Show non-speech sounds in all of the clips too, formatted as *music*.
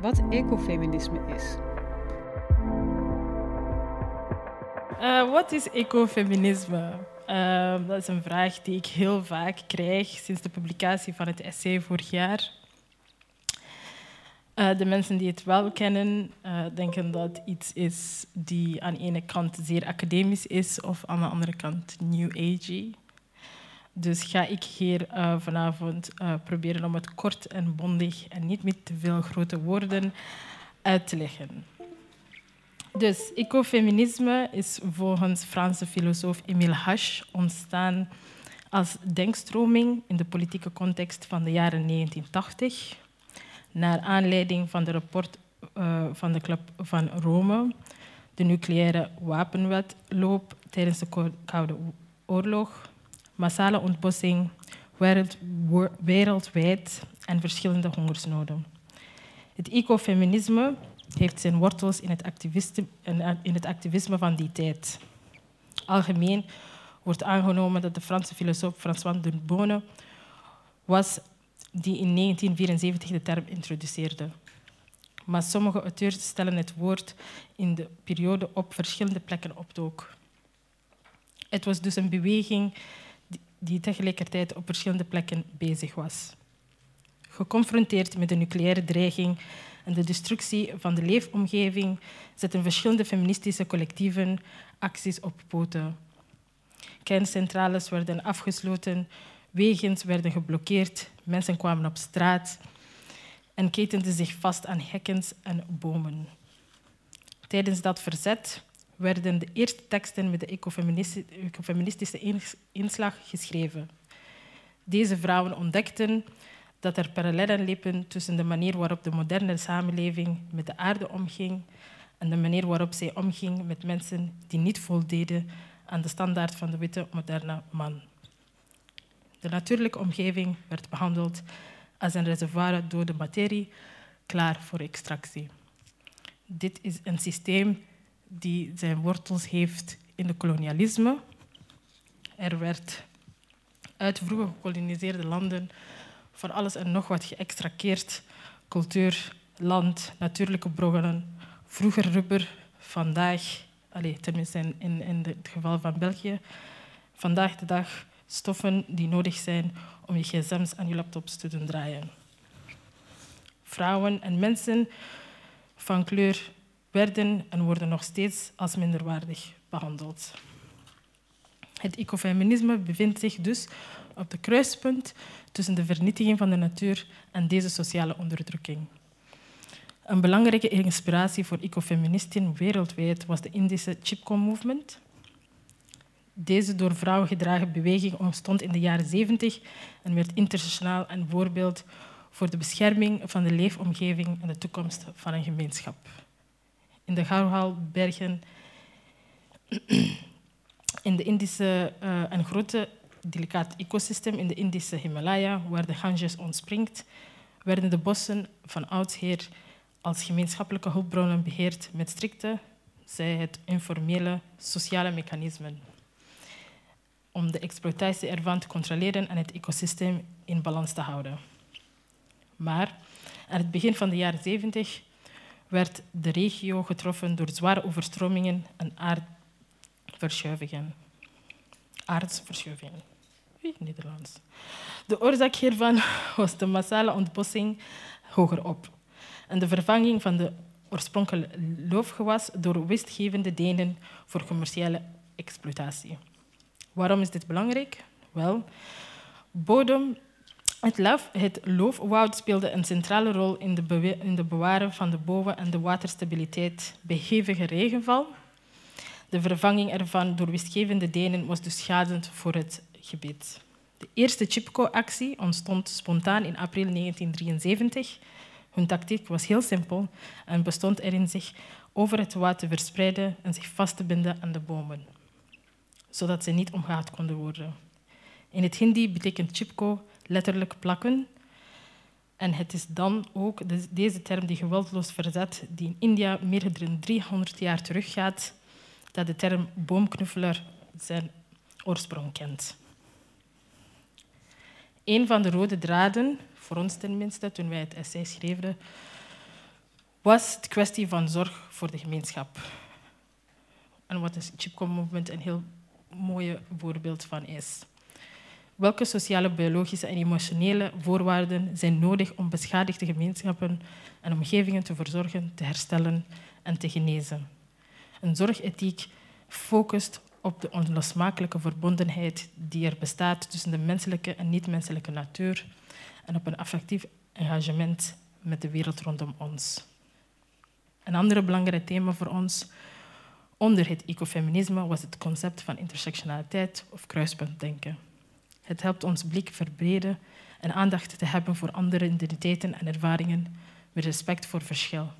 wat ecofeminisme is. Uh, wat is ecofeminisme? Uh, dat is een vraag die ik heel vaak krijg sinds de publicatie van het essay vorig jaar. Uh, de mensen die het wel kennen, denken dat iets is die aan de ene kant zeer academisch is of aan de andere kant new age. Dus ga ik hier uh, vanavond uh, proberen om het kort en bondig en niet met te veel grote woorden uit te leggen. Dus ecofeminisme is volgens Franse filosoof Emile Hasch ontstaan als denkstroming in de politieke context van de jaren 1980, naar aanleiding van de rapport uh, van de Club van Rome, de nucleaire wapenwetloop tijdens de Koude Oorlog, massale ontbossing wereldwijd en verschillende hongersnoden. Het ecofeminisme heeft zijn wortels in het, in het activisme van die tijd. Algemeen wordt aangenomen dat de Franse filosoof François de was die in 1974 de term introduceerde. Maar sommige auteurs stellen het woord in de periode op verschillende plekken opdook. Het was dus een beweging die tegelijkertijd op verschillende plekken bezig was. Geconfronteerd met de nucleaire dreiging en de destructie van de leefomgeving zetten verschillende feministische collectieven acties op poten. Kerncentrales werden afgesloten, wegen werden geblokkeerd, mensen kwamen op straat en ketenden zich vast aan hekkens en bomen. Tijdens dat verzet werden de eerste teksten met de ecofeministische inslag geschreven. Deze vrouwen ontdekten dat er parallellen liepen tussen de manier waarop de moderne samenleving met de aarde omging en de manier waarop zij omging met mensen die niet voldeden aan de standaard van de witte moderne man. De natuurlijke omgeving werd behandeld als een reservoir dode materie, klaar voor extractie. Dit is een systeem die zijn wortels heeft in het kolonialisme. Er werd uit vroege gekoloniseerde landen voor alles en nog wat geëxtrakeerd. Cultuur, land, natuurlijke bronnen. Vroeger rubber, vandaag, allez, tenminste in, in het geval van België, vandaag de dag stoffen die nodig zijn om je gsm's en je laptops te doen draaien. Vrouwen en mensen van kleur werden en worden nog steeds als minderwaardig behandeld. Het ecofeminisme bevindt zich dus op de kruispunt tussen de vernietiging van de natuur en deze sociale onderdrukking. Een belangrijke inspiratie voor ecofeministen wereldwijd was de Indische Chipko Movement. Deze door vrouwen gedragen beweging ontstond in de jaren 70 en werd internationaal een voorbeeld voor de bescherming van de leefomgeving en de toekomst van een gemeenschap in de Gauwhalbergen, *clears throat* in de Indische, uh, een grote delicaat ecosysteem in de Indische Himalaya, waar de Ganges ontspringt, werden de bossen van oudsher als gemeenschappelijke hulpbronnen beheerd met strikte, zij het informele, sociale mechanismen om de exploitatie ervan te controleren en het ecosysteem in balans te houden. Maar aan het begin van de jaren 70 werd de regio getroffen door zware overstromingen en aardverschuivingen. Aardverschuivingen. Nederlands. De oorzaak hiervan *laughs* was de massale ontbossing hogerop en de vervanging van de oorspronkelijke loofgewas door winstgevende denen voor commerciële exploitatie. Waarom is dit belangrijk? Wel, bodem het, het loofwoud speelde een centrale rol in de, in bewaren van de boven- en de waterstabiliteit bij hevige regenval. De vervanging ervan door winstgevende denen was dus schadend voor het gebied. De eerste Chipco-actie ontstond spontaan in april 1973. Hun tactiek was heel simpel en bestond erin zich over het water te verspreiden en zich vast te binden aan de bomen, zodat ze niet omgehaald konden worden. In het Hindi betekent chipko letterlijk plakken. En het is dan ook deze term die geweldloos verzet, die in India meer dan 300 jaar teruggaat, dat de term boomknuffelaar zijn oorsprong kent. Een van de rode draden, voor ons tenminste, toen wij het essay schreven, was de kwestie van zorg voor de gemeenschap. En wat het Chipko Movement een heel mooi voorbeeld van is. Welke sociale, biologische en emotionele voorwaarden zijn nodig om beschadigde gemeenschappen en omgevingen te verzorgen, te herstellen en te genezen? Een zorgethiek focust op de onlosmakelijke verbondenheid die er bestaat tussen de menselijke en niet-menselijke natuur en op een affectief engagement met de wereld rondom ons. Een ander belangrijk thema voor ons onder het ecofeminisme was het concept van intersectionaliteit of kruispuntdenken. Het helpt ons blik verbreden en aandacht te hebben voor andere identiteiten en ervaringen met respect voor verschil.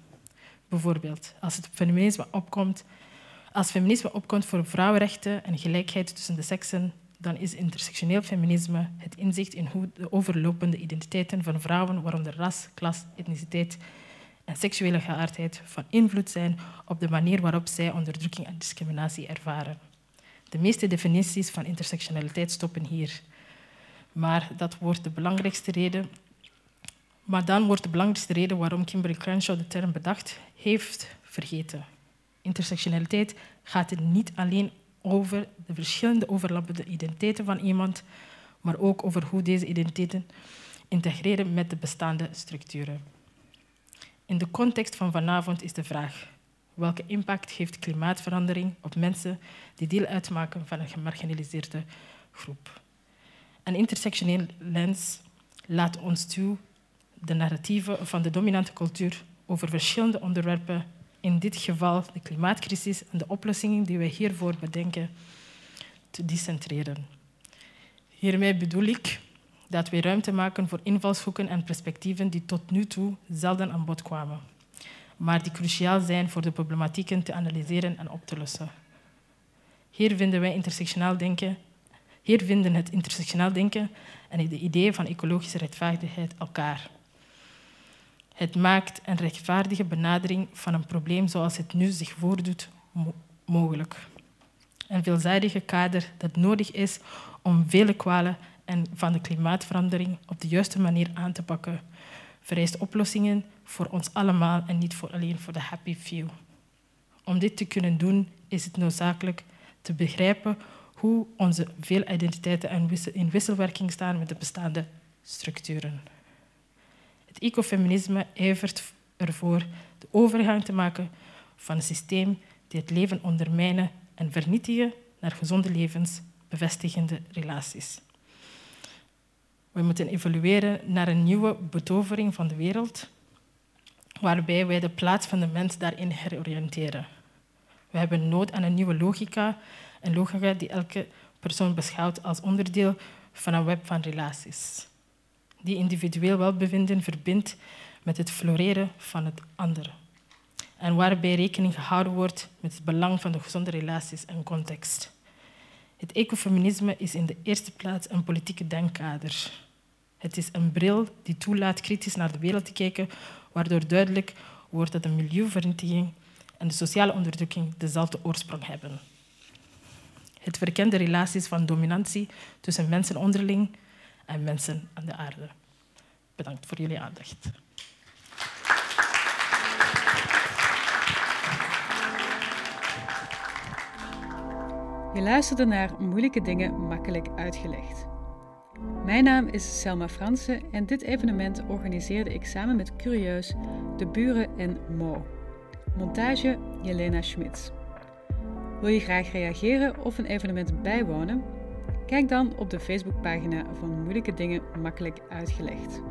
Bijvoorbeeld, als het feminisme opkomt, als feminisme opkomt voor vrouwenrechten en gelijkheid tussen de seksen, dan is intersectioneel feminisme het inzicht in hoe de overlopende identiteiten van vrouwen, waaronder ras, klas, etniciteit en seksuele geaardheid, van invloed zijn op de manier waarop zij onderdrukking en discriminatie ervaren. De meeste definities van intersectionaliteit stoppen hier. Maar dat wordt de belangrijkste reden. Maar dan wordt de belangrijkste reden waarom Kimberly Crenshaw de term bedacht heeft vergeten. Intersectionaliteit gaat niet alleen over de verschillende overlappende identiteiten van iemand, maar ook over hoe deze identiteiten integreren met de bestaande structuren. In de context van vanavond is de vraag: welke impact heeft klimaatverandering op mensen die deel uitmaken van een gemarginaliseerde groep? Een intersectioneel lens laat ons toe de narratieven van de dominante cultuur over verschillende onderwerpen, in dit geval de klimaatcrisis en de oplossingen die wij hiervoor bedenken, te decentreren. Hiermee bedoel ik dat wij ruimte maken voor invalshoeken en perspectieven die tot nu toe zelden aan bod kwamen, maar die cruciaal zijn voor de problematieken te analyseren en op te lossen. Hier vinden wij intersectionaal denken hier vinden het intersectionaal denken en de ideeën van ecologische rechtvaardigheid elkaar. Het maakt een rechtvaardige benadering van een probleem zoals het nu zich voordoet mogelijk. Een veelzijdige kader dat nodig is om vele kwalen en van de klimaatverandering op de juiste manier aan te pakken, vereist oplossingen voor ons allemaal en niet voor alleen voor de happy few. Om dit te kunnen doen is het noodzakelijk te begrijpen hoe onze veel identiteiten in wisselwerking staan met de bestaande structuren. Het ecofeminisme ijvert ervoor de overgang te maken van een systeem die het leven ondermijnen en vernietigen naar gezonde levens, bevestigende relaties. We moeten evolueren naar een nieuwe betovering van de wereld, waarbij wij de plaats van de mens daarin heroriënteren. We hebben nood aan een nieuwe logica een logica die elke persoon beschouwt als onderdeel van een web van relaties. Die individueel welbevinden verbindt met het floreren van het andere. En waarbij rekening gehouden wordt met het belang van de gezonde relaties en context. Het ecofeminisme is in de eerste plaats een politieke denkkader. Het is een bril die toelaat kritisch naar de wereld te kijken, waardoor duidelijk wordt dat de milieuvernietiging en de sociale onderdrukking dezelfde oorsprong hebben het verkende relaties van dominantie tussen mensen onderling en mensen aan de aarde. Bedankt voor jullie aandacht. Je luisterde naar Moeilijke Dingen Makkelijk Uitgelegd. Mijn naam is Selma Fransen en dit evenement organiseerde ik samen met Curieus, De Buren en Mo. Montage Jelena Schmitz. Wil je graag reageren of een evenement bijwonen? Kijk dan op de Facebookpagina van Moeilijke Dingen Makkelijk Uitgelegd.